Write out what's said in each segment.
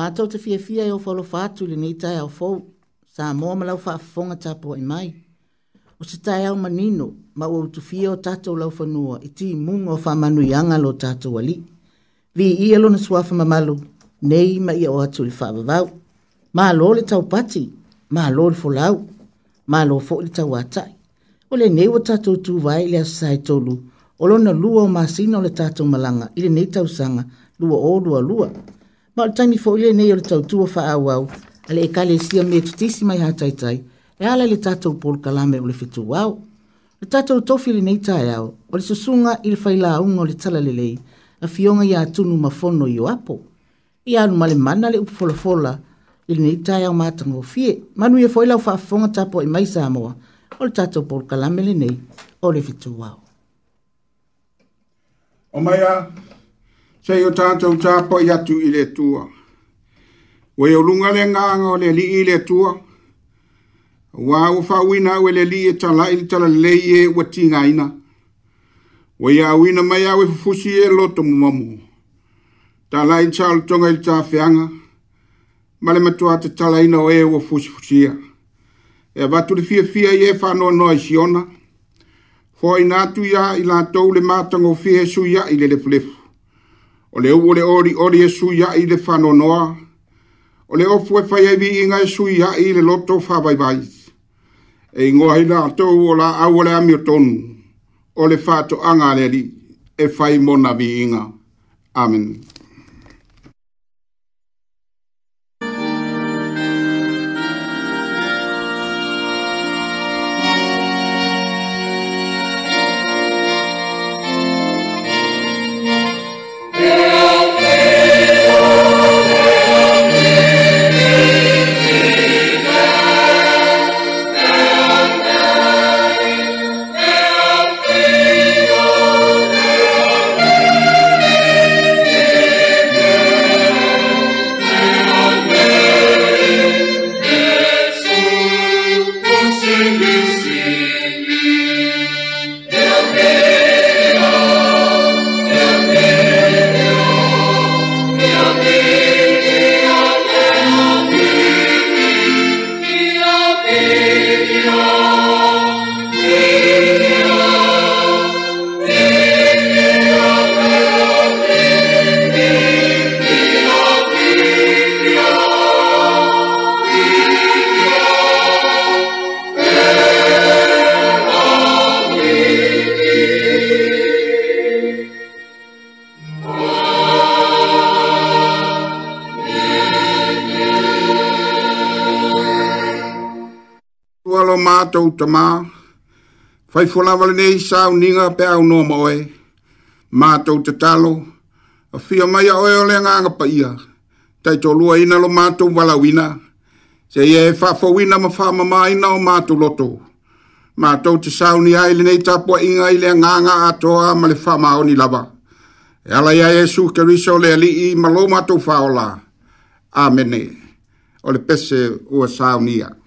Mātou te fia fia e o wholo fātu le nei tai au fōu, sā mōa ma lau whaafonga tāpō i mai. O se tai au manino, ma o tu fia o tātou lau whanua, i tī mungo whamanu i anga lo tātou ali. Vi i alo na suafa ma malu, nei ma i o atu li whaavavau. Mā lō le tau pati, mā lō le fōlau, mā lō fō le tau atai. O le nei o tātou tū vai le asai tolu, o lona lua o māsina o le tātou malanga, i le nei tau sanga, lua o lua lua. lua. Ma le taimi fo ile nei o le tau tua wha au au. A le e kale e sia me tutisi mai hatai tai. E ala le tatou pol kalame o le fitu au. Le tatou tofi le nei tai au. O le susunga il fai la unga o le tala le lei. A fionga ia tunu ma fono i o apo. I anu ma le mana le upfolafola. I le nei tai au matanga o fie. Manu ia fo ilau fafonga tapo i e mai samoa. O le tatou pol kalame le nei. O le fitu au. O mai a se yo tanto un tapo ya tu ile tua we yo lunga le nganga le li ile tua wa u fa wina we e le li ta la ile ta le ye watinga ina we ya wina ma ya we fusi e lo to mamu ta la ile chal tonga ile ta fianga ma le matua te tala ina o e wa fusi fusi ya e va tu le fia fia e ye fa no no isiona fo ina tu ya ila to le matanga o fie su ya ile le plefu O le ua le ori ori e sui i le whanonoa. O le ofu e whai e vi inga e sui i le loto whawai vai. E ingoa hei la tau o la au le amio tonu. O le whato angareri e fai mona vi inga. Amen. Ua lo mātou ta mā, whai whuna wale nei sāu ninga pe au nō moe, mātou te talo, a whia mai a oe ole ngā pa ia, tai tō lua ina lo mātou wala wina, se ia e whafo wina ma wha mamā ina o mātou loto, mātou te sāu ni aile nei tāpua inga ile ngā ngā atoa ma le wha mao ni lava. E ala ia Jesu keriso le ali i malo mātou whaola. Amene. O le pese ua sāu ni aile.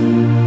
Thank you.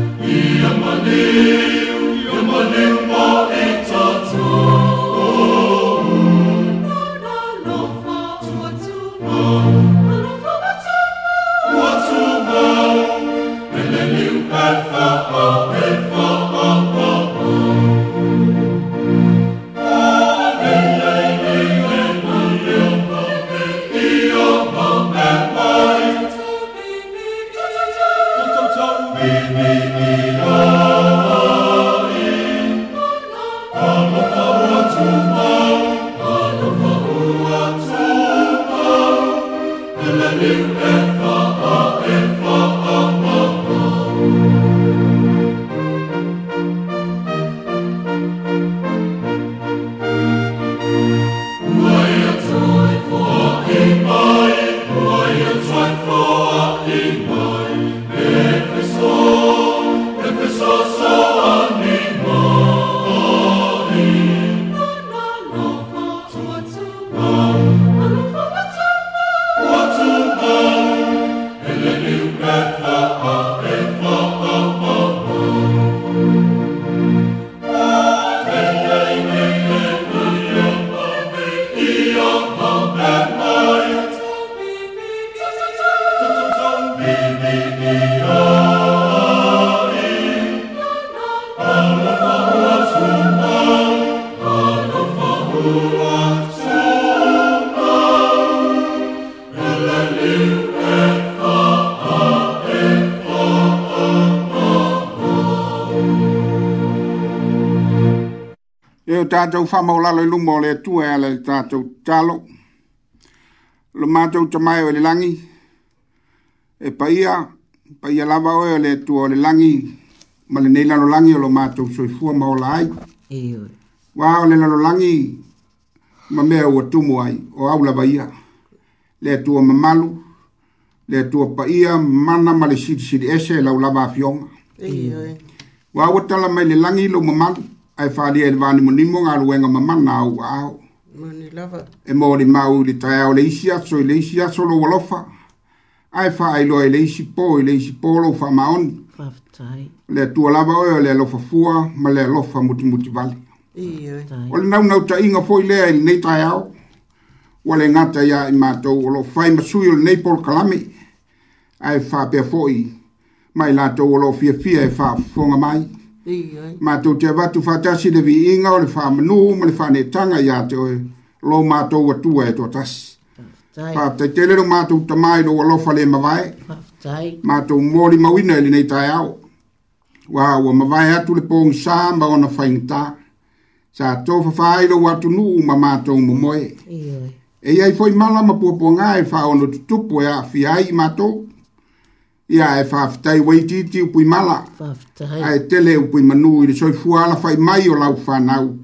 e o tātou whamau lalo i lumo le atua e ala le tātou talo. Lo mātou ta mai o le langi, e paia, paia lava o e le atua o le langi, ma le nei lalo langi o lo mātou soi fua maula ai. E Wā o le lalo langi, ma mea ua tumu ai, o au lava ia, le atua mamalu, le atua paia, mana ma le siri siri ese, lau lava a fionga. E Wā o tala mai le langi lo mamalu, ai whaalia e wāne mo nimo ngā ruenga ma mana au a au. Mani lava. E mō ni mau i le tae au le isi aso i le isi aso lo walofa. Ai wha ai loa i le isi pō i le isi pō lo wha maoni. Whaftai. Lea tua lava oe o lea lofa fua ma lea lofa muti muti vale. Iyo. Ole nau nau ta inga fōi lea i le nei tae au. Wale ngata ia i mātou o lo whai masui o le nei pol kalame. Ai wha pia fōi. Mai lātou o lo fia fia e wha fonga mai. Mm matou te avatu faatasi le viiga o le faamanuu ma le faanetaga iā te oe lo matou e. atua e toatasi faataitele lo matou tamā i lou alofa lē mavae matou moli mauina i e lenei taeao ua ua mavae atu le pogisā ma ona faigatā sa tō whawha ai rau atu nuu ma mātou mumoe. E iai fwoi mala ma puapua ngā e whao no tutupu e a whi ai mātou ia e faafetai ua itiiti upui mala ae tele upui manū i le soifua ala fai mai o lau fanau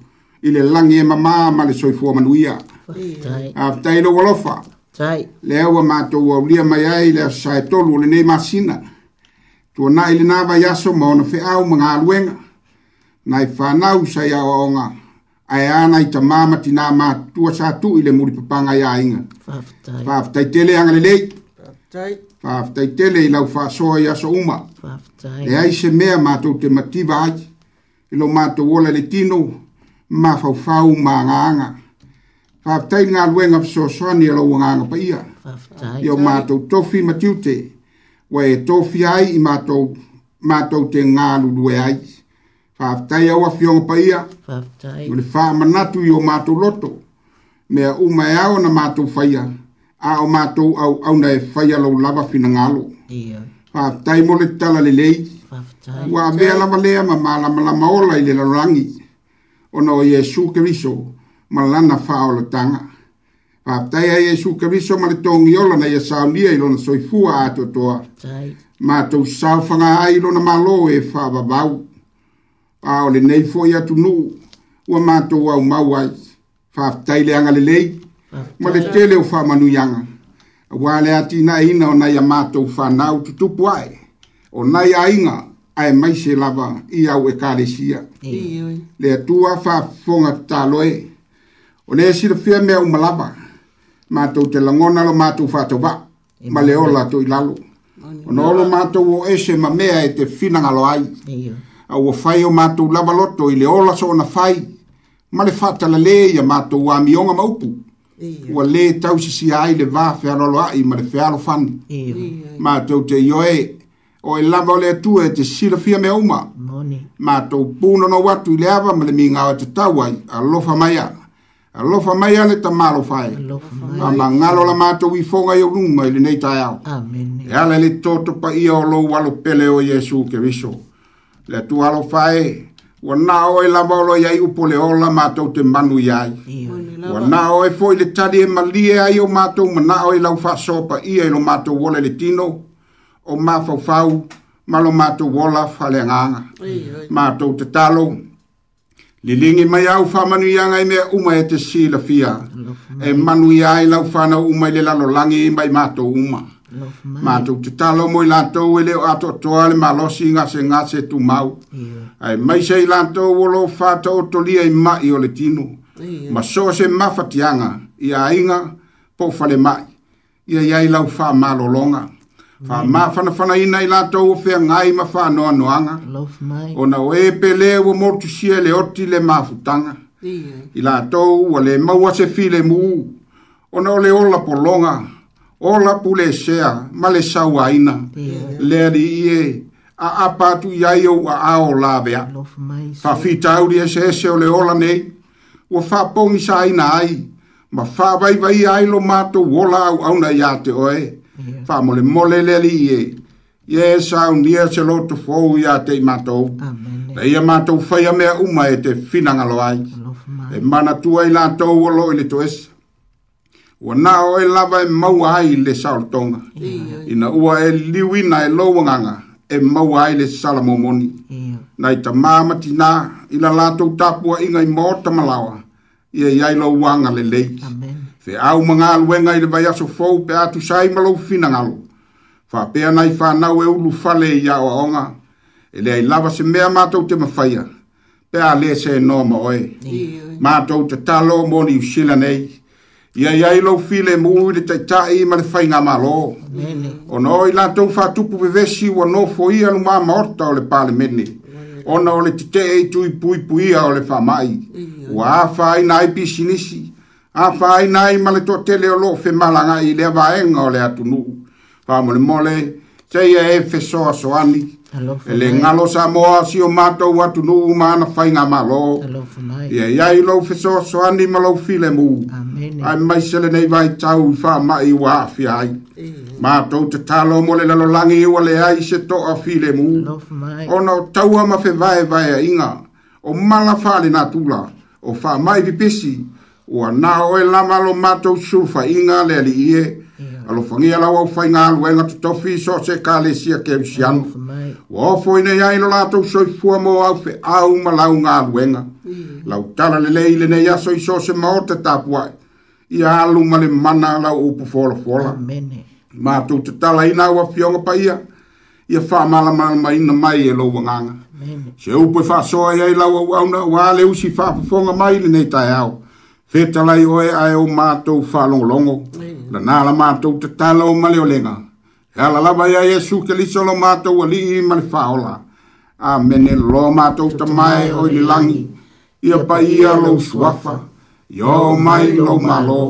i le lagi e mamā ma le soifua manuia faafetai Tai. alofa lea ua matou aulia mai ai le asasae tolu o lenei masina tuanaʻi lenā vai aso ma ona feʻau ma galuega nai fanau sa ia oaoga ae a nai tamā ma tinā matutua sa tuʻi le mulipapaga iāiga faafetai tele agalelei faafetai tele i lau faasoa i aso uma e ai se mea matou te mativa ai i lo matou ola le tino ma faufau ma agaaga faafetai le galuega fesoasoani a e lou agaga paia io matou tofi matiute ua e tofi ai i matou matou te galulue ai faafetai au afioga paia o le faamanatu i o matou loto mea uma e ao na matou faia mm a o mātou au au na e whai alau lava fina ngalo. Ia. Yeah. Whaftai mo le tala le lei. Whaftai. Wa mea lava lea ma mala mala maola i le larangi. O na o Iesu Kariso ma lana wha o le tanga. Whaftai a Iesu Kariso ma le tōngi ola na ia saunia i lona soifua a to toa. Tai. Mātou sāwhanga a i lona malo e wha babau. A o le neifo i atu nu. Ua mātou au mauai. Whaftai le angalelei. Ia ma le tele o faamanuiaga ua le a tinaeina o nai a matou fanau tutupu ae o nai aiga ae mai se lava i au ekalesia le atua faafofoga tataloe o le silafia mea uma lava matou te lagona lo matou faatovaa ma le ola toi lalo ona olo matou o ese ma mea e te finagalo ai aua fai o matou lava loto i le ola so ona fai ma le faatalalē ia matou amioga ma upu ua lē tausisia ai le vā fealoaloaʻi ma le Ma matou te ioe o e lava o le atua e te silafia mea uma puno no atu i le ava ma le migao e tatau ai alofa mai a alofa mai a le tamalofae a magalo la matou ifoga i oluma i lenei taeao e ala le totopaia o lou alopele o iesu keriso le atua alofae ua na o e lava o loiai upo le ola matou te manu iai yeah. Wa nao e foi le tali e malie ai o mātou, ma nao e lau wha sopa ia e lo mātou wole le tino, o mā fau fau, ma lo mātou wola whale nganga. Mātou te talo, li lingi mai au wha manu ianga i mea uma e te si la fia, e manu ia e lau whana uma i le lalo langi i mai mātou uma. Mātou te talo mo i lantou e leo ato toa le malosi ngase ngase tu mau. Yeah. Ai mai sei lantou o lo fata o tolia i mai o le tino. Yeah ma so se mafatianga ia inga po fale mai ia ia ila fa malolonga fa ma fa na fa na ina ila to fe ngai ma fa no noanga ona we pele wo mo tu le oti le mafutanga ila to wo le ma wo se file mu ona le ola polonga ola pule sea ma le sa waina le ri ie a apatu ia yo a e e o la vea fa fitau di ese ese ole ola nei ua whapongi sa aina ai, ma whawai vai ai lo mato wola au e. au na ia oe, wha yeah. mole mole lele ie, ie sao nia se loto fōu ia i mato, na ia mato whaia mea uma e te finanga e lo ai, e mana tua i lato ua lo ili to esa. Ua nā o e lava e mau ai le saurutonga, ina ua e liwina e lowanganga, e mau ai le salamomoni, nai ta mamati nāa, i la latou tapuaʻiga i motamalaoa ia iai lauaga lelei feau ma galuega i le vaiaso fou pe atusai ma lou finagalo faapea nai fanau e ulu fale i aʻoaʻoga e leai lava se mea matou te mafaia pe a lē senō ma oe matou tatalo mo niusilanei ia iai lou file mu i le taʻitaʻi ma le faiga malō ona oi latou faatupu vevesi ua nofoia luma maota o le palemene ona o le tite e tui pui pui a o le wha mai. Ua a whai nai pisinisi. A whai nai ma le tote leo lo fe malanga i lea vaenga o le atunu. Whamole mole, teia e fe soa soani e le ngalo sa moa si o mātou atu nu u mana whai ngā malo. Ia ia i lau fiso so ani ma lau file mu. Ai mai sele nei vai tau i wha mai wa afi ai. E. Mātou te talo mo le lalo langi ua le ai se to a file mu. Ona o taua ma fe vai vai a inga. O mala whale nā tula. O wha mai vi pesi. Ua nā oe lama lo mātou surfa inga le ali ie. Ia alo fangi ala wau fai ngā lue ngatu tofi so se ka le sia ke usiano. Wafo ina ia ino lātou soi fua mō au fe au ma lau ngā lue ngā. Mm. Lau tala le leile ne ia soi so se maote tāpuai. Ia alu ma le mana lau upu fola fola. Mātou te tala ina ua fionga pa ia. Ia wha mala mala ma ina mai e lau wanganga. Se upu e wha soa ia ilau au au na ua le usi wha pufonga mai le nei tai au. Fetalai oe ae o mātou wha longolongo. Amen la na la mātou te tala malio lenga. E la lava ia Yesu ke li solo mato wali i male whaola. Amene lo mātou ta mai o li langi. Ia pa ia lo suafa. Ia o mai lo malo.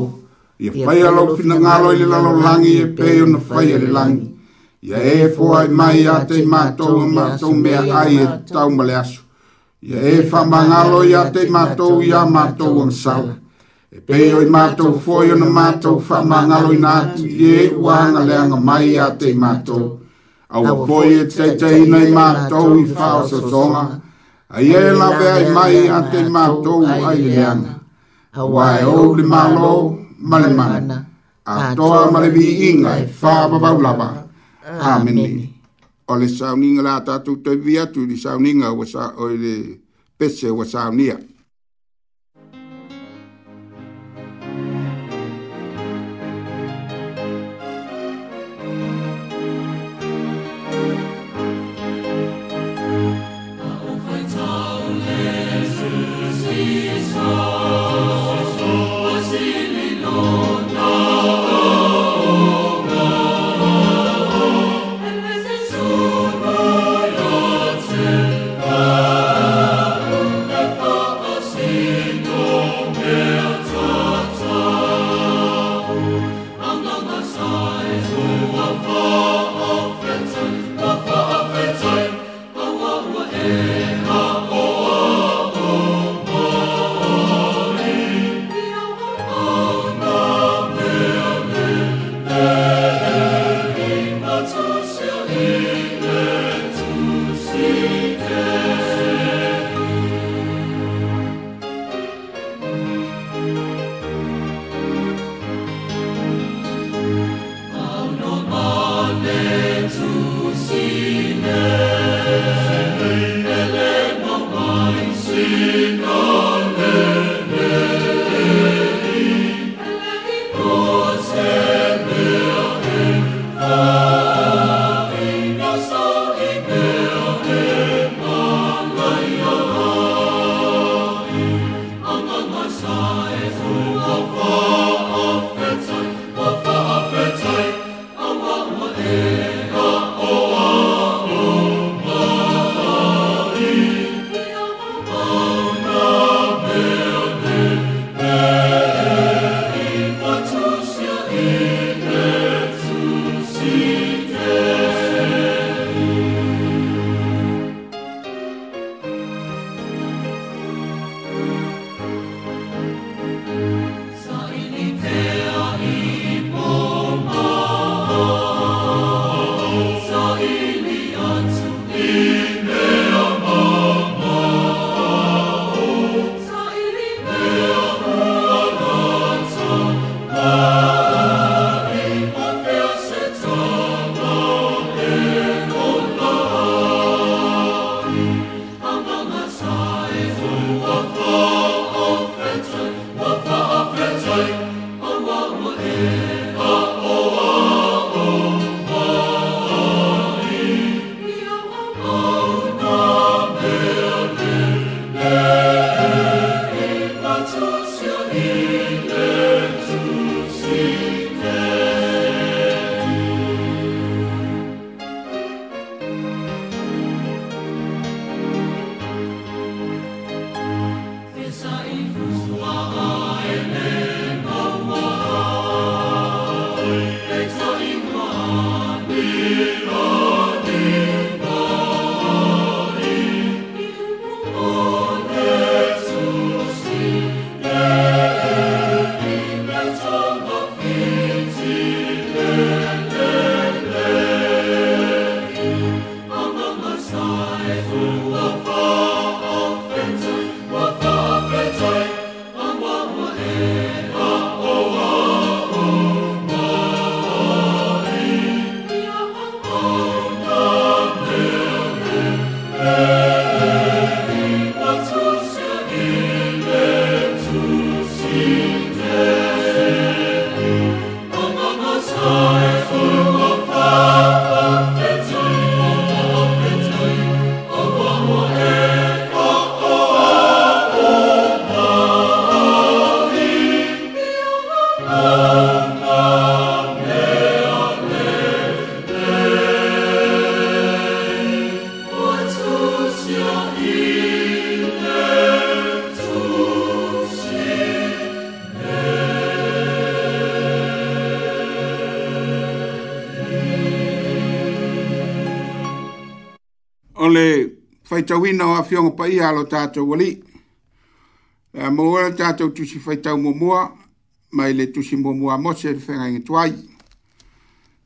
Ia pai alo fina ngalo ili lalo langi e peo na fai ili langi. Ia e fua i mai ate mato mato me ai e tau male Ia e fa mangalo i te mato i mato mātou ang e pei oi i mātou foi ona mātou whamangalo i nātu i e uanga leanga mai a te mātou. Au a poi e teitei nei mātou i whao sa tonga, a i e lawea i mai e a te mātou a i leanga. Wa e, e, e o li mālo, male mana, a toa male vi inga i whao babau lava. Amen. O le sauninga la tatu te viatu, le sauninga o le pese o sauninga. tauina o afioga paia alo tatou alii e mo ona tatou tusi faitau muamua mai le tusi muamua mose le fegaiga tuai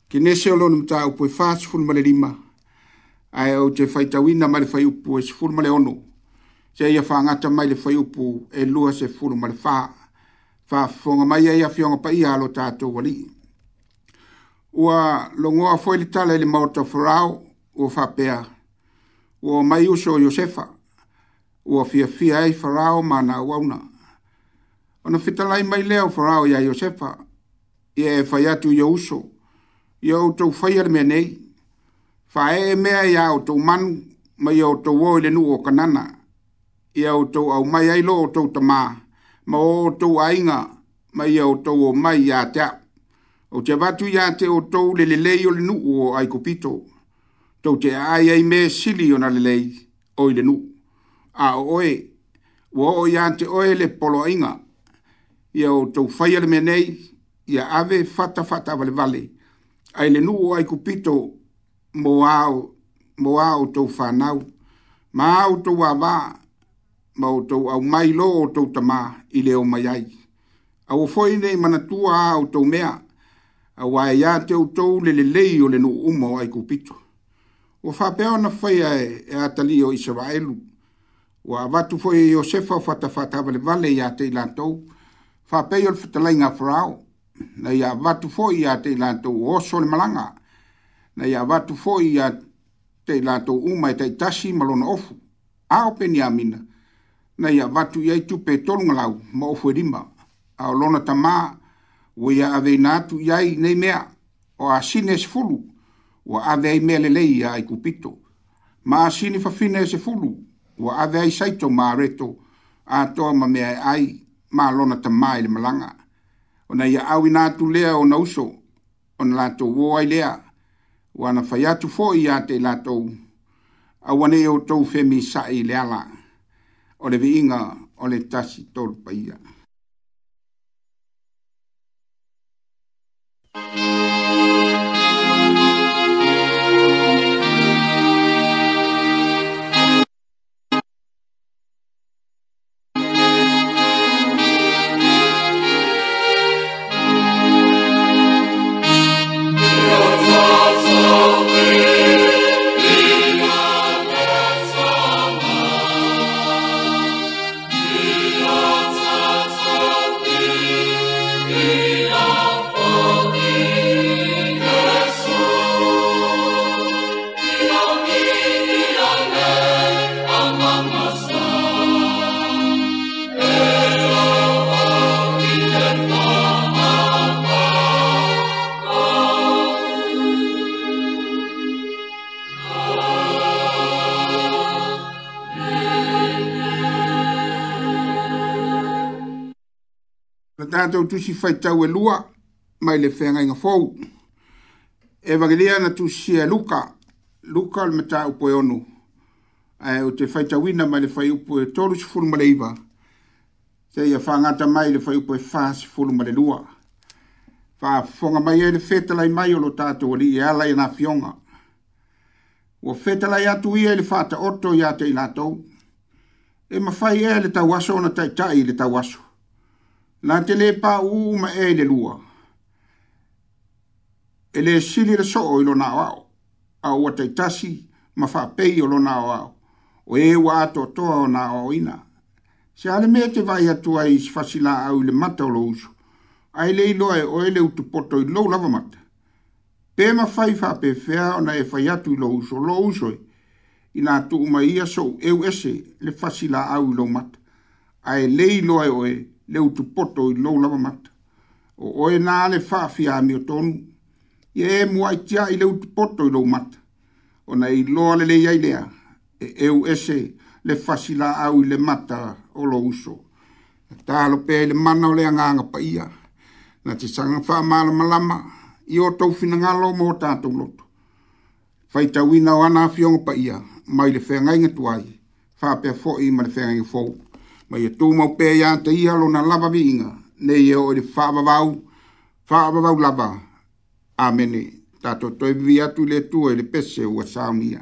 kinese o lona mataupu e fa sefulu ma le lima ae ou te faitauina ma le faiupu e sefulu ma le ono se ia faagata mai le faiupu e lua sefulu ma le fa faafofoga mai ai afioga paia alo tatou alii ua logoa foi e le tala i le maota farao ua faapea o mai uso Josefa, o fia fia ai farao ma na wauna. O na fitalai mai leo farao ia Josefa, ia e fai atu ia uso, ia o tau faiar mea nei, fa e mea ia o tau manu, mai o tau o ile nu o kanana, ia o tau au mai ai lo o tau tamā, ma o tau ainga, mai o tau o mai ia tea. O te vatu ia te o tau lelelei o le nu o aikupito, o aikupito, tau te ai ai me sili o na lelei o i le nu. A o oe, wa o i ante oe le polo inga, ia o tau whai ale nei, ia ave fata fata vale vale, ai le nu o ai kupito mo ao, mo ao tau whanau, ma ao tau a wā, ma o tau au mai lo o tau tamā i le o mai ai. A o whoi nei manatua a o tau mea, a wae ia te o tau le le lei o le nu umo ai kupito. O fa na ona fa e atali o Israel. Wa va tu fo e Josefa fa ta fa ta vale ia te lanto. Fa pe o fa tala inga Na ia va tu fo ia te lanto o so malanga. Na ia va tu fo ia te lanto u mai te malona ofu. A o pe niamina. Na ia va tu ia tu pe tolu ngalau mo ofu e rima. A o lona tama. Wea ave natu yai nei mea. O a fulu wa ave ai mele lei ai kupito. Ma sini fa fine e se fulu, wa ave ai saito ma reto, a toa ma mea ai, ma lona ta mai malanga. O na ia awi nātu lea o na uso, o na lato wō ai lea, wa na fai atu fō i a lato, a wane o tau femi sa'i i le ala, o le viinga o le tasi tolu paia. ia. tu si fai tau e lua, mai le whenga inga fau. Evangelia na tusi e luka, luka le mata upo e onu. E, o te fai tau ina mai le fai upo e tolu si fulu male iwa. Se ia whangata mai le fai upo e fasi fulu male lua. Fa fonga mai e le fetalai mai o lo tato o li e ala i nga fionga. Ua fetalai atu ia e le fata oto i ate i E mawhai e le tau aso na tai tai le tau aso na te le pa u ma e le lua. E le sili le soo i lona wao, a ua taitasi ma wha pei lo lona wao, o e wa ato toa o na wao ina. Se ale me te vai atua i sfasila au le mata o lo uso, a ele i loe e o ele utu poto i lo lava mata. Pe ma fai wha pe fea o na e fa atu i lo uso, lo uso e. i nga tu umai ia so eu ese le fasila au lo mata, a ele lo loe o e, le utu poto i lou lava mata o oe na le faafia mi o tonu ia e muaitia i le utu poto i lou mata ona iloa le ai lea e eu ese le fasila fasilaau i le mata o lo uso e talo pea le mana o le agaga paia na te saga malama, i o tou finagalo mo o tatou loto tawina o ana afioga paia mai le feagaiga tuai faapea foʻi ma le feagaiga fou ma ia e tūmau pēr ia te iha lona lava viinga, ne ia e o le whaavavau, whaavavau lava. Amene, tato toi vi atu le tua e le pese ua saumia.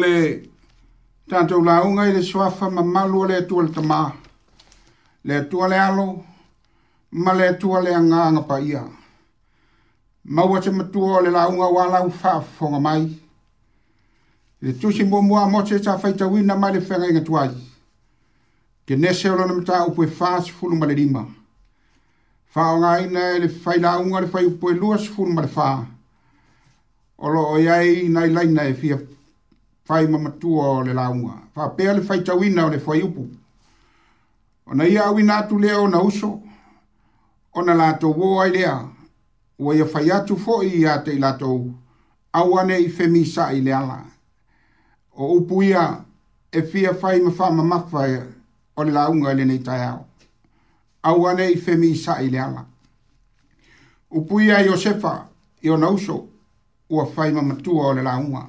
le tātou launga i le swafa ma malu le atua tama Le atua alo, ma le atua le nga pa ia. Maua te matua o le launga wā lau whāwhonga mai. Le tūsi mō mua mōte tā whaita wina mai le whenga inga tuai. Ke nese o lona mta upoe whās fulu ma le lima. Whao ngā ina e le whai launga le whai upoe luas fulu ma le whā. Olo o iai nai lai e fia fai mamatua o le launga. Fa pea le fai tawina o le fai upu. O na ia awina atu lea o na uso. O na lato wō ai lea. Ua ia fai atu fo i a te lato awane i femi sa i le ala. O upu ia e fia fai ma fa mamafa e, o le launga e i le nei tai au. Awane i femi sa i le ala. Upu ia Josefa i o na uso. Ua fai mamatua o o le launga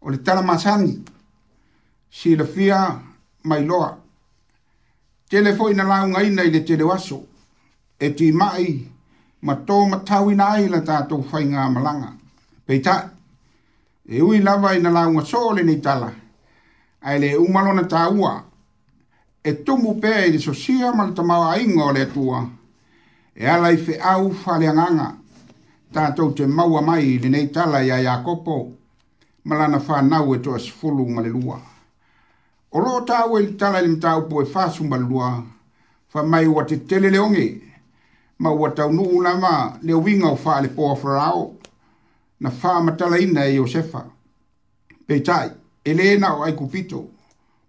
o le tala masani si le fia mai loa. Tele foi launga ina i le telewaso, waso e ti mai ma tō matawi na ai la tātou whai ngā malanga. Pei ta, e ui lava i na launga sole ni tala ai le umalo na tāua e tumu pē i le sosia ma le tamawa inga o le atua e ala i fe au whaleanganga tātou te maua mai i le nei tala i a malana fanau e toa sefolu ma le lua o loo tau e litala i le mataupu e fasu ma le lua faamai ua tetele leoge ma ua taunuu lava le uiga o faalepoa farao na faamatalaina e iosefa peitai e lē na o aikupito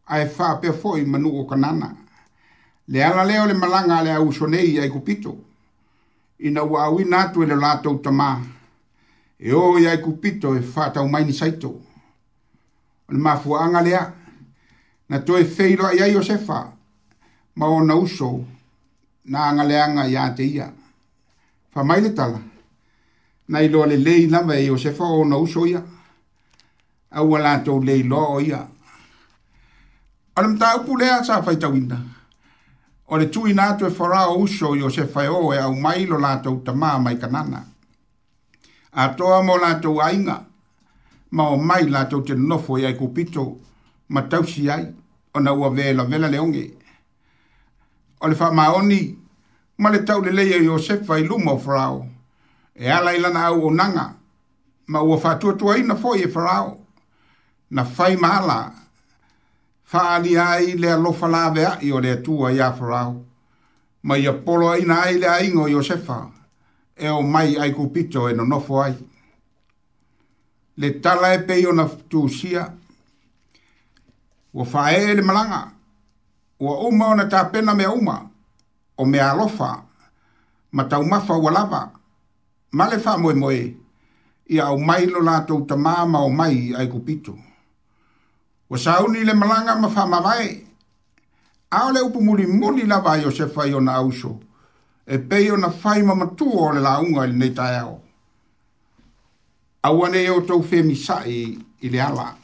ae faapea foʻi ma nuu o kanana le ala lea o le malaga a le ausonei i aikupito ina ua auina atu e le latou tamā e o ia kupito e fata umai ni saito. O le mafuanga lea, na to e feilo a iai o sefa, ma o na uso, na anga leanga i ante ia. Fa mai le tala, na ilo le lei lama e o sefa o na uso ia, a ua la tau lei loa o ia. O le mta upu lea sa fai tawinda, o le tui nato e o uso i o sefa e o e au mai lo la tau tamaa mai kanana a toa mo lātou ainga, ma o mai lātou te nofo i kupito, ma tausi ai, o na ua vela vela leonge. O le wha maoni, ma le tau le leia Iosefa i lumo farao, e ala ilana au o nanga, ma ua whātua tua ina fo e farao, na fai maala, ali ai le alofa lawea i o le atua i a farao, ma ia polo ina ai le aingo Iosefa, Iosefa, e o mai ai kupito e no nofo ai. Le tala e pei o na tūsia, o fae ele malanga, o uma o na tāpena mea uma, o mea alofa, ma tau mafa ua lava, ma le wha moe moe, ia o mai lo lātou ta māma o mai ai kupito. O sauni le malanga ma wha mawai, Aole upu muli muli lava Iosefa i ona ausoku e pei ona fai ma matua o le launga ili nei tae au. Aua nei o tau femi sai i le ala.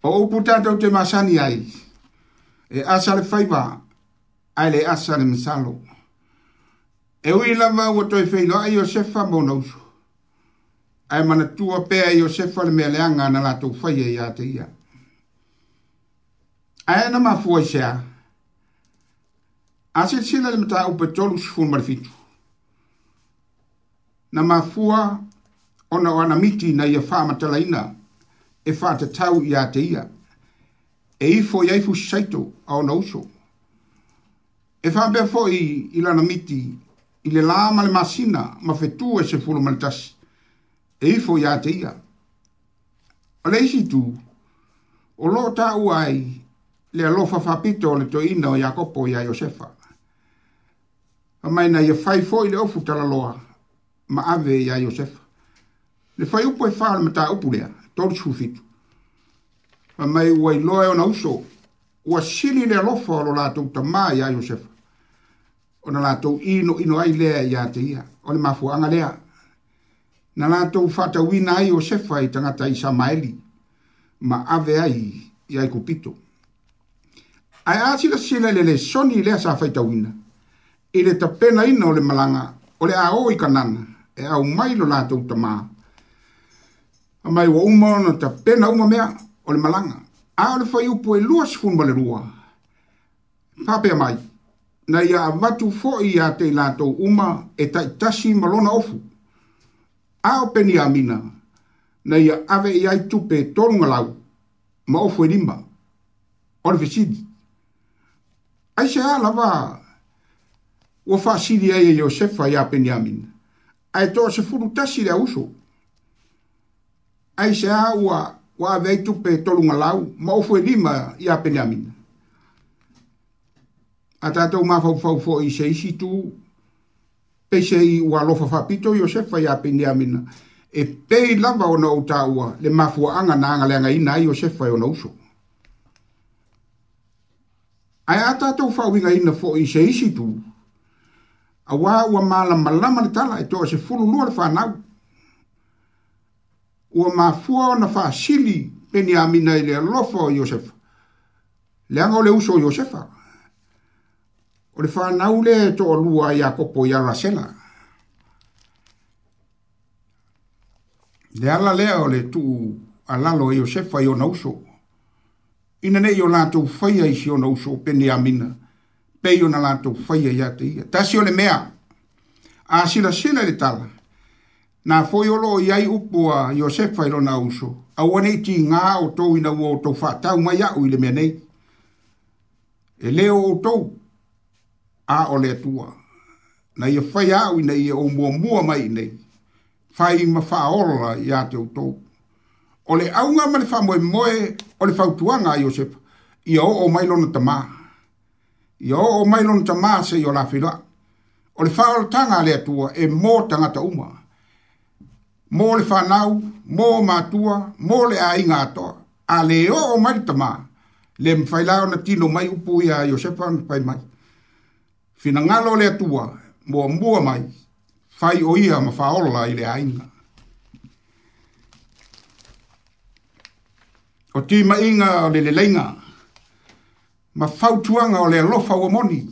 Pa upu tātou te masani ai, e asa le faiwa, ai le asa le misalo. E ui lama ua toi feilo ai o sefa mona usu. Ai mana tua pea i o sefa le mea leanga na lātou faie i ate ia. Ai ana mafua i sea, ai a silasila le mataupe tolusufulu ma le fitu na mafua ona o ana miti na ia faamatalaina e faatatau iā te ia e ifo i ai fusisaito a ona uso e faapea foʻi i lana miti i le lā ma le masina ma fetua e sefulu ma le tasi e ifo iā te ia o le isi itu o loo taʻua ai le alofa faapito o le toʻiina o iakopo iā iosefa a mai na ia fai fo i le ofu tala loa ma ave ia Josef. Le fai upo e fara ma ta upu lea, tori sufitu. A mai ua i loa e ona uso, ua sili le lofa o lo lātou ta mā ia Josef. O na lātou ino ino ai lea ia te ia, o le mafu anga lea. Na lātou fata wina ai Josef ai tangata i Samaeli, ma ave ai ia i kupito. Ai a sila sila le le soni lea sa fai ta wina. Ai i le tapena ina o le malanga, o le ao i kanana, e au mai lo lātou ta mā. A mai wa uma na tapena uma mea o le malanga. A o le fai upo e lua sifunba le rua. Pāpea mai, na ia watu fo i a te lātou uma e taitasi malona ofu. A o peni amina, na ia ave i ai tupe tōrunga lau, ma ofu e rimba. O fesidi. Aisha a lava, ua faasili ai e iosefa iā peniamin ae toa se fulutasi le auso ai seā ua ua aveai tupe tolugalau ma ofu e lima iā peniamin a tatou mafaufau foʻi se isi tu peisei ua alofa faapito iosefa iā peniamin e pei lava ona ou taua le mafuaaga na agaleagaina ai iosefa e ona uso ae a tatou fauigaina foʻi i se isi tu a wā ua māla malama le tala e tō se fulu lua le whānau. Ua mā fua o na whā sili peni a mina i le alofa o Iosefa. Le anga o le uso o Iosefa. O le whānau le tō lua i a kopo i a rasela. Le ala lea o le tū alalo i e Iosefa i o na uso. Ina ne i o lātou whaia i si o na uso peni a mina. Ina ne i o lātou whaia i si o na uso peni a mina peio na lato faya ia te ia. Ta le mea, a sila sila le tala, na foi o i ai upo a Iosefa ilo na uso, a wane iti ngā o tou ina ua o tou whātau mai au i le mea nei. E leo o tou, a o le atua, na ia fai au na ia o mua mua mai nei, fai ma wha orola i a te o tou. O le aunga ma le wha moe moe, o le fautuanga a Iosefa, ia o o mailona tamaa. Yo o mailon ta maase i o lafila. O le whaol tanga lea tua e mō tanga ta uma. Mō le whanau, mō mātua, mō le a inga atoa. A le o o mai ta maa. Le mwhailao na tino mai upu i a Iosefa na pai mai. Fina ngalo lea tua, mō mua mai, fai o ia ma whaolola i le a inga. O tīma inga o le le lenga ma fautuanga o le alofa ua moni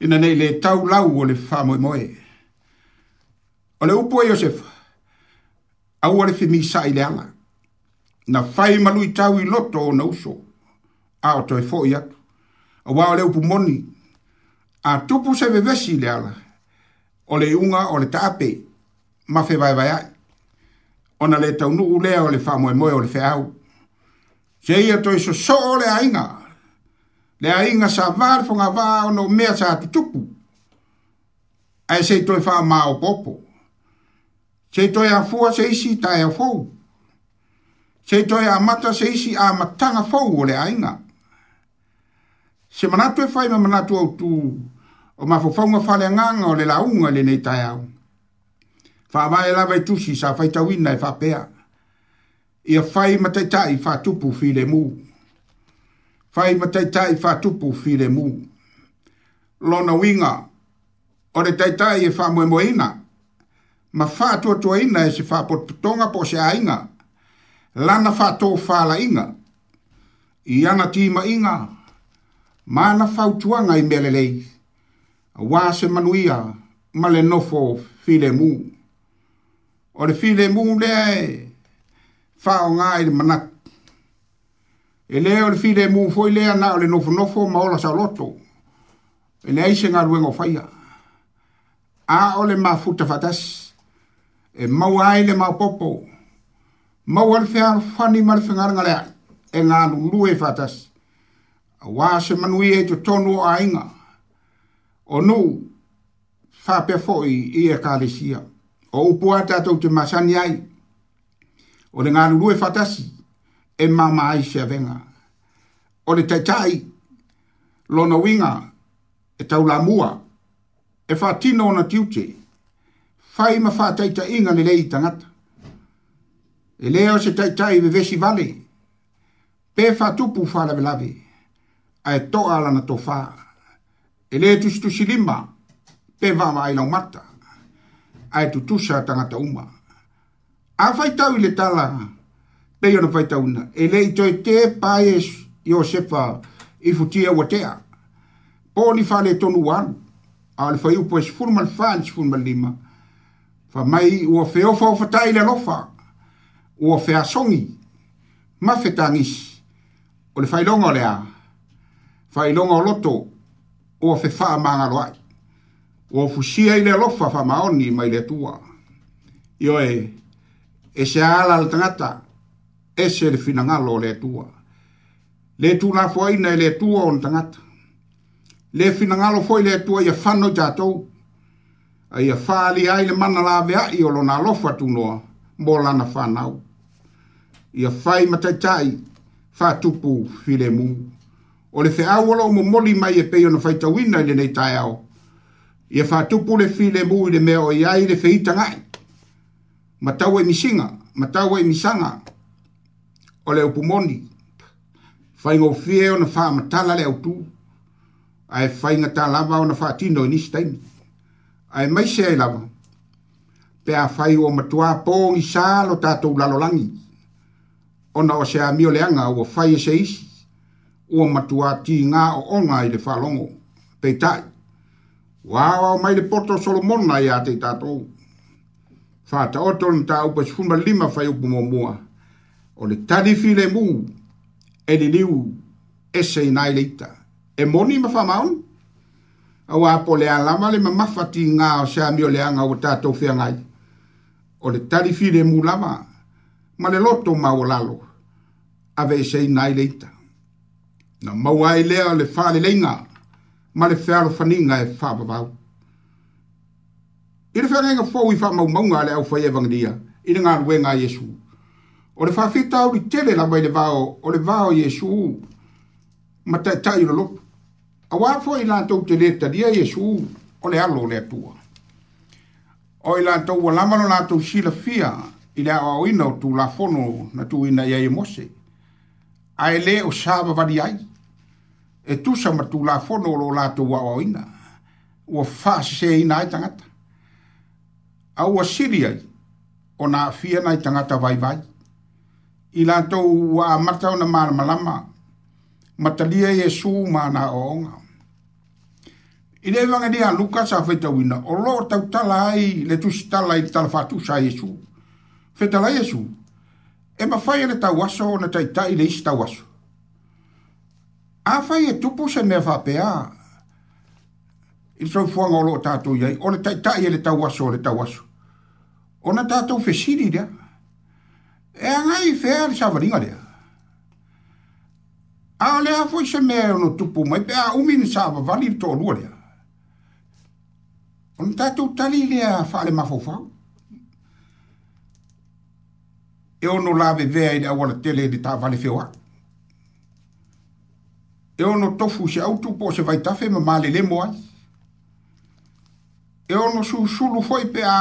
ina nei le tau lau o le whamoemoe. O le upo e Iosef, au ale fimi sa i le ala, na whai malui tau i loto o na uso, a o toi fo i atu, a wao le upo moni, a tupu se vevesi i le ala, o le unga o le taape, ma fe vai vai ai, o na le tau nuu lea o le whamoemoe o le whaau, se ia toi so so o le ainga, a le a inga sa vār fonga vā ono mea sa ati tuku. A e seitoi wha māo popo. Seitoi a fua seisi tae a fou. Seitoi a mata seisi a matanga fou o le a inga. Se manatu e whai ma manatu au tū o ma fofonga whale nganga o le launga le nei tae au. Wha vai e lawa i tusi sa whaita wina e wha pea. Ia whai matai tai wha tupu fi le muu fai matai tai fa tupu file mu lona winga Ore tai tai e fa moe moina ma fa tu tu ina e se fa pot po se ainga lana fa to fa la inga i ana ti ma inga ma na fa tu anga i melele wa se manuia ma le nofo file mu o le file mu le fa o ngai le manak e lea o le fide mu foi lea na o le nofo nofo sa loto e lea ise nga ruengo faia a ole ma futa fatas e mau ai le mau popo mau al fea fani mal ngalea e nga lue fatas a wā se manui e to tonu o ainga o nu fa pe foi i e kalesia o upuata tau te masani ai o le ngā lue fatasi e mama ai se venga. O le taitai, lona winga, e tau la mua, e wha tino na tiute, fai ma wha taita inga le lei tangata. E leo se taitai me vesi vale, pe wha tupu wha lave lave, a e toa alana to wha. E leo tusi tusi lima, pe wama ai lau mata, a e tutusa tangata uma. A fai tau le tala, pe yo na fai tauna. E lei toi te pae e Iosefa i futia watea. Po ni fale tonu wanu. A le fai upo e sifuru mal fan sifuru mal lima. Fa mai ua feofa o fatai le lofa. Ua fea songi. Ma fetangis. O le fai longa lea. Fai longa o loto. Ua fe faa maa loai. Ua fusia i le lofa fa maoni mai le tua. Ioe. E se ala le tangata. Ioe ese le finangalo le tua. Le tu na foi na le tua on tangata. Le finangalo foi le tua ia fano jato. Ai ia fali ai le mana la vea i olo na lofa tu noa. Mo lana fanao. Ia fai matai fa tupu file mu. O le fe awolo mo moli mai e peyo na fai tawina le nei tai ao. Ia fa tupu le file mu i le mea o iai le feitangai. Matau e misinga, matau e misanga, o le upu moni faigofie ona faamatala le autū ae faiga talava ona faatino i nisi taimi ae maise ai lava pe afai ua matuā pogisā lo tatou lalolagi ona o se ami o leaga ua fai e se isi ua matuā tigā oʻoga i le faalogo peitaʻi ua aoao mai le poto solomona iā tei tatou faataoto lana taupe sufuma lima fai upu muamua mua o le tarifi le mu e le liu e se inai leita. E moni ma whamaun? A wā po le alama le mamafati ngā o se amio le anga o tātou whiangai. O le tarifi le mu lama, ma le loto ma o lalo, a ve se inai leita. Na mawai lea le whale leinga, ma le whealo whaninga e whapapau. I le whanenga fōi wha maumaunga le au whaievangria, i le ngā ruenga Jesu. Jesu o le whawhita uri tere la mai le vao, o le vao Yesu, ma tai tai lo lopu. A wafo i lantou te leta dia Yesu, o le alo le atua. O i lantou wa lamano lantou sila fia, i le au ina o tu la fono na tu ina iai e mose. A e le o saba vadi ai, e tu sa ma tu la fono o lo lantou wa au ina, o fa se ina ai tangata. A ua siri ai, o na fia nai tangata vai vai i lātou wā matau na māra malama, matalia Yesu mā nā oonga. I le wanga ni a Lukas a feta wina, o lo tau tala ai, le tusi tala i tala fatu sa Yesu. Feta la Yesu, e ma fai ele tau aso na tai tai le isi tau aso. A fai e tupu se mea fapea, i sou fuanga o lo tātou iai, o le tai tai ele tau aso, o le tau aso. O na tātou fesiri dea, e ngai fer sa vringa le a le a foi se me no tupu mai pe a u min sa va vali to lu le on ta tu tali le a fa le ma fofa e ono la ve ve ai da wala tele di ta vali fe wa e ono tofu se au tupu se vai ta fe ma male le moa e ono su su lu foi pe a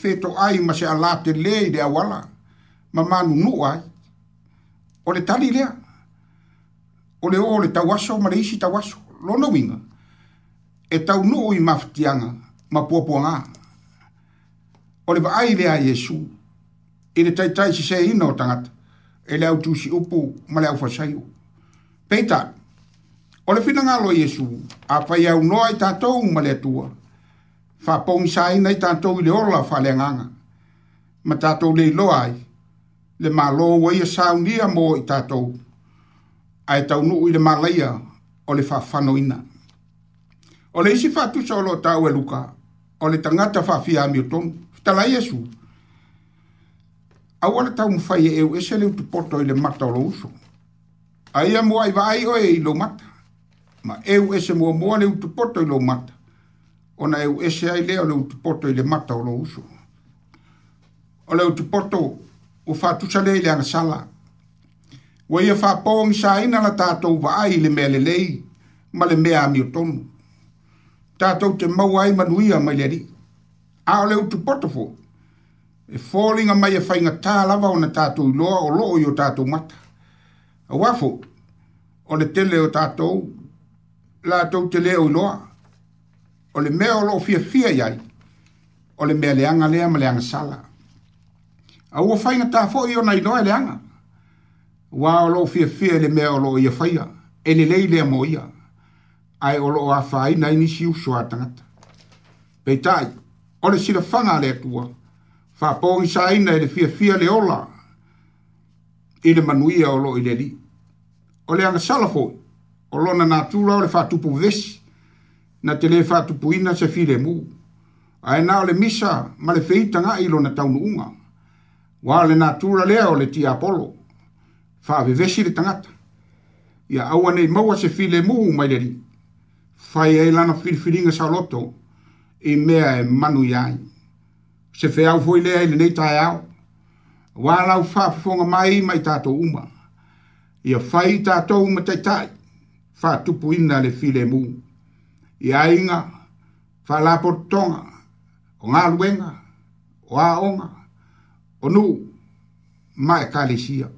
feto ai ma se a late le de a wala e ma manu nua o le tali lea o le o le tawaso ma le isi tawaso lo winga e tau nuu i maftianga ma puapua ngā o le vaai lea Yesu i le taitai si se ina o tangata e le au si upu ma le au fasaio peita o le fina ngalo Yesu a fai au noa i tātou ma le atua fa sa ina i tātou i le orla fa nganga ma tātou le iloa ai le malo wa ia saunia mo i tātou. Ai tau nu i le malaya o le whawhano ina. O le isi fatu sa olo tau e luka, o le tangata whawhia amio tonu, fitala iesu. Au ala tau mwhai e eu ese leu tupoto i le mata o lo uso. Ai a mua i wa ai oe i lo mata, ma eu ese mua mua leu tupoto i lo mata, ona eu ese ai leo leu tupoto i le mata o lo uso. O leu tupoto o fatusa le ile sala. Wa ia fa pong sa ina la tatou wa ai le mele lei, ma le mea mi tonu. Tatou te mau ai manuia mai le ri. A ole utu potofo. E fōlinga mai e whainga tā lava o na tatou loa o loo i o tatou mata. A wafo, o le tele o tatou, la tau te leo i loa. O le mea o loo fia fia iai, o le mea leanga lea ma leanga salaa a ua faina tafo i ona inoa e leaga ua o loo fiafia i le mea o loo ia faia e lelei lea mo ia ae o loo afāina ai nisi uso a tagata peitaʻi o le silafaga a le atua faapogisāina i e le fiafia le ola i le manuia o loo i le alii o le agasala foʻi o lona natula o le faatupu vesi na te lē faatupuina se filemū ae na o le misa ma le na lona taunuʻuga wa le na le o le ti apolo fa ve ve shi tangata ya awa nei mau se file mu mai le ri fa ye la na fil sa lotto e me e manu yai se fe au foi le ai le nei tai au wa la fa fonga mai mai tato uma Ia fa i tato uma tai tai fa tu puina le file mu ya inga fa la portonga o ngalwenga o aonga o nu ma e kalesia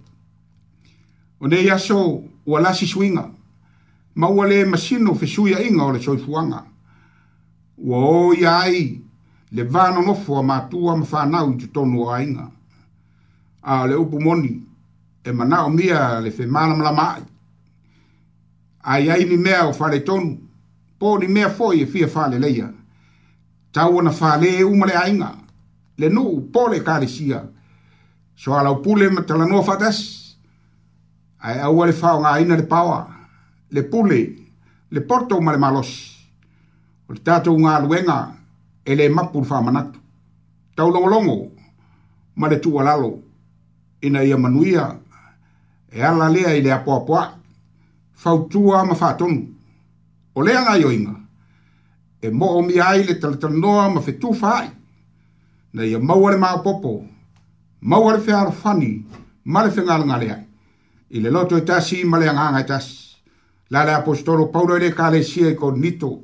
o nei aso ua lasi suiga ma ua lē masino fesuiaʻiga o le soifuaga ua ō ia ai le vanonofo a matua ma fanau i totonu o aiga a o le upu moni e manaʻo mia le femalamalama aʻi aiai ni mea o faletonu po ni mea foʻi e fia faaleleia tau ona falē e uma le aiga le nuu pole kalesia so ala pule matala no fatas ai au le fao nga ina le paua le pule le porto ma le malos o le tatou nga luenga e le mapul fa manat tau longo longo ma le tua lalo ina ia manuia e ala lea i le apoa poa fau tua ma fa tonu o le nga yoinga e mo o mi ai le tala tala noa ma fetu fa ai na ia maua le maopopo maua le fealofani ma le fegalagale ai i le loto e tasi ma le agaga e tasi la le apostolo paulo e i le ekalesia i koninito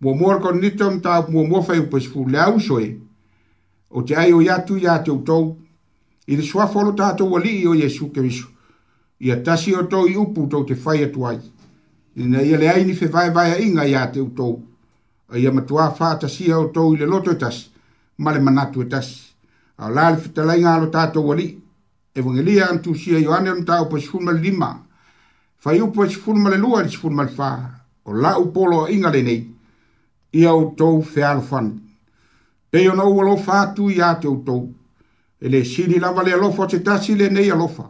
muamua le koninito matamuamua fai upe sefuleau soe o te ai o i atu iā te outou i le suafa o lo tatou alii o iesu keriso ia tasi outou i upu tou te fai atu ai ina ia leai ni fevaevaeaʻiga iā te outou ia matuā faatasia outou i le loto e tasi male manatu e tasi ao la le fetalaiga alo tatou alii evagelia antusia ioane ona taupa sfulmalelima fai upu e sfulma le lua i le sfulma le fā o la'u poloaʻiga lenei ia outou fealofana e pei ona ua lofa atu iā te outou e le sili lava le alofa o se tasi lenei alofa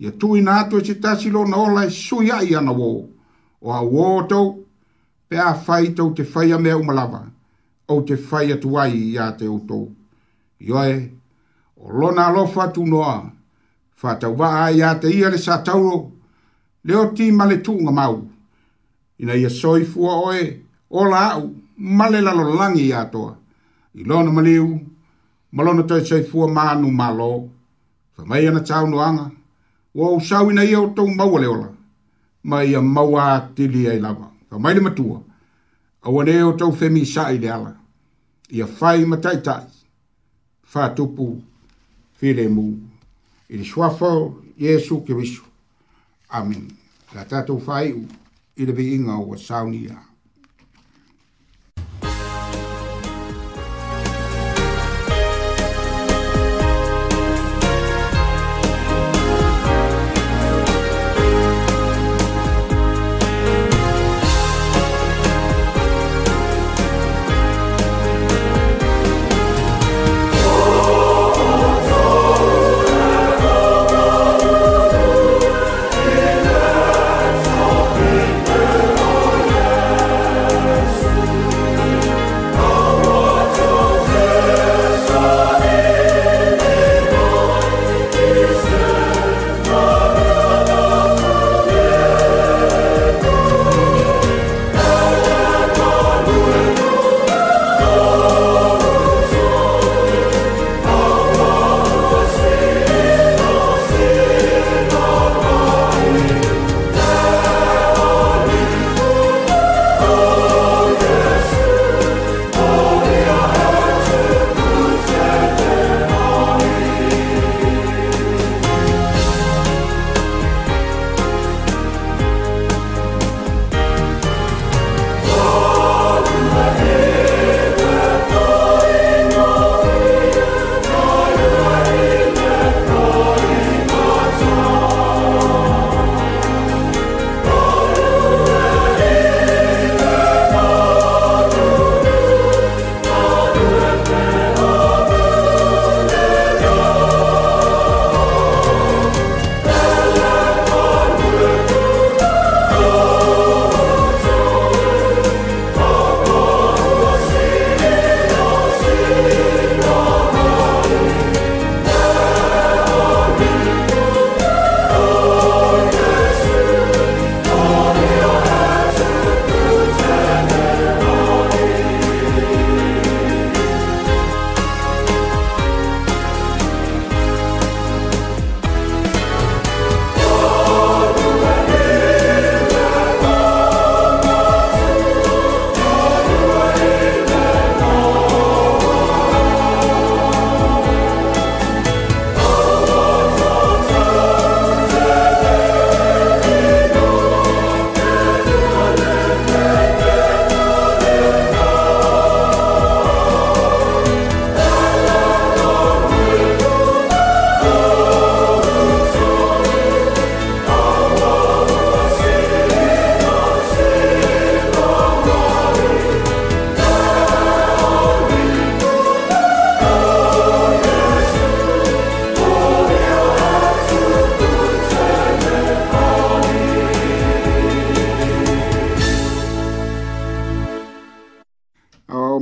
ia tuuina atu e se tasi lona ola e sui a'i ana uō o auō tou pe a fai tou te faia mea uma lava o te whai atu ai i a te utou. Ioe, o lona alofa tu noa, whatau wa ai a te ia le sa tauro, leo ti male tūnga mau. Ina ia soifua oe, o la au, male lalo langi i atoa. I lona maliu, malona tau soifua manu malo, wha mai ana tau noanga, o au sau ina ia o tau maua leola, mai ia maua tili ai lawa. Wha mai le matua. Awa ne o tau femi sa'i le ala. Ia fai matai tai. Fa tupu fire mu. Ili swafo Yesu Kirisu. Amin. La tatu fai u. Ile vi inga o wa saunia. Amin.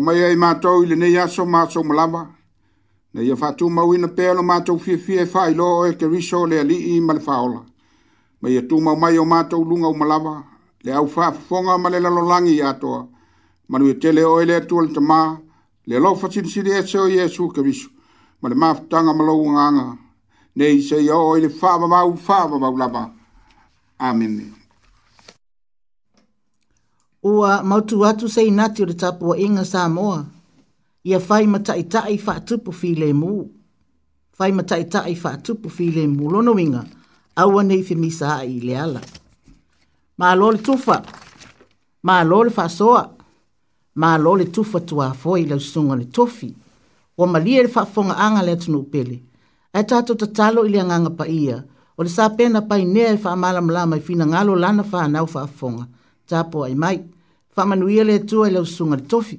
mai ai mātou i le nei aso mātou malama. Na ia whātū mau ina pēlo mātou fie fie e whai lo e ke riso le ali i male whaola. Ma ia tū mau mai o mātou lunga o malama. Le au whāfonga ma le lalolangi i atoa. Manu e tele oe le atua le tamā. Le lo fatin siri e seo Jesu ke riso. Ma le mātanga malau nganga. Nei se ia oe le whāma mau whāma mau lama. Amen. Amen ua mautu atu sei nati o le tapua inga sa moa. Ia fai ma tai tai wha atupu fi le mu. Fai ma tai tai wha atupu fi le mu. Lono inga, awa nei fi misa a i le ala. Ma lo le tufa. Ma lo le wha soa. Ma lo le tufa tua foi le usunga le tofi. Wa ma lia le wha fonga anga le atunu upele. E tato tatalo ili anganga pa ia. O le sa pena pa inea e wha amala mlama i fina ngalo lana wha anau wha fonga tapo ai mai whamanuia le tua i leo sunga le tofi.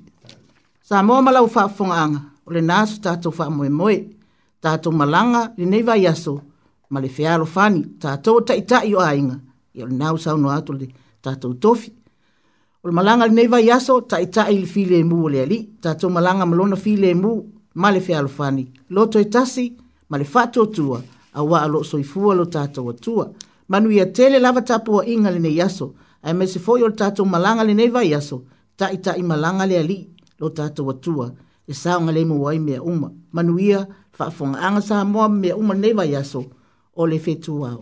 Sa mō malau whaafonga anga, o le nāsu tātou whaamoe moe, tātou malanga le neiva iaso, ma le whealo whani, tātou tai tai o ainga, i o le nāu sau no atu le tātou tofi. O le malanga le neiva iaso, tai tai le file mu o le ali, tātou malanga malona file mu, ma le whealo whani, loto e tasi, ma le whatu o tua, a wā alo soifua lo tātou o tua, manuia tele lava tapua inga le neiaso, iaso, ai me se foi o tato malanga le nei vai aso ta ita i malanga le ali lo tato watua e sa nga le mo wai me uma manuia fa fonga anga sa mo me uma nei vai aso o le fetu wao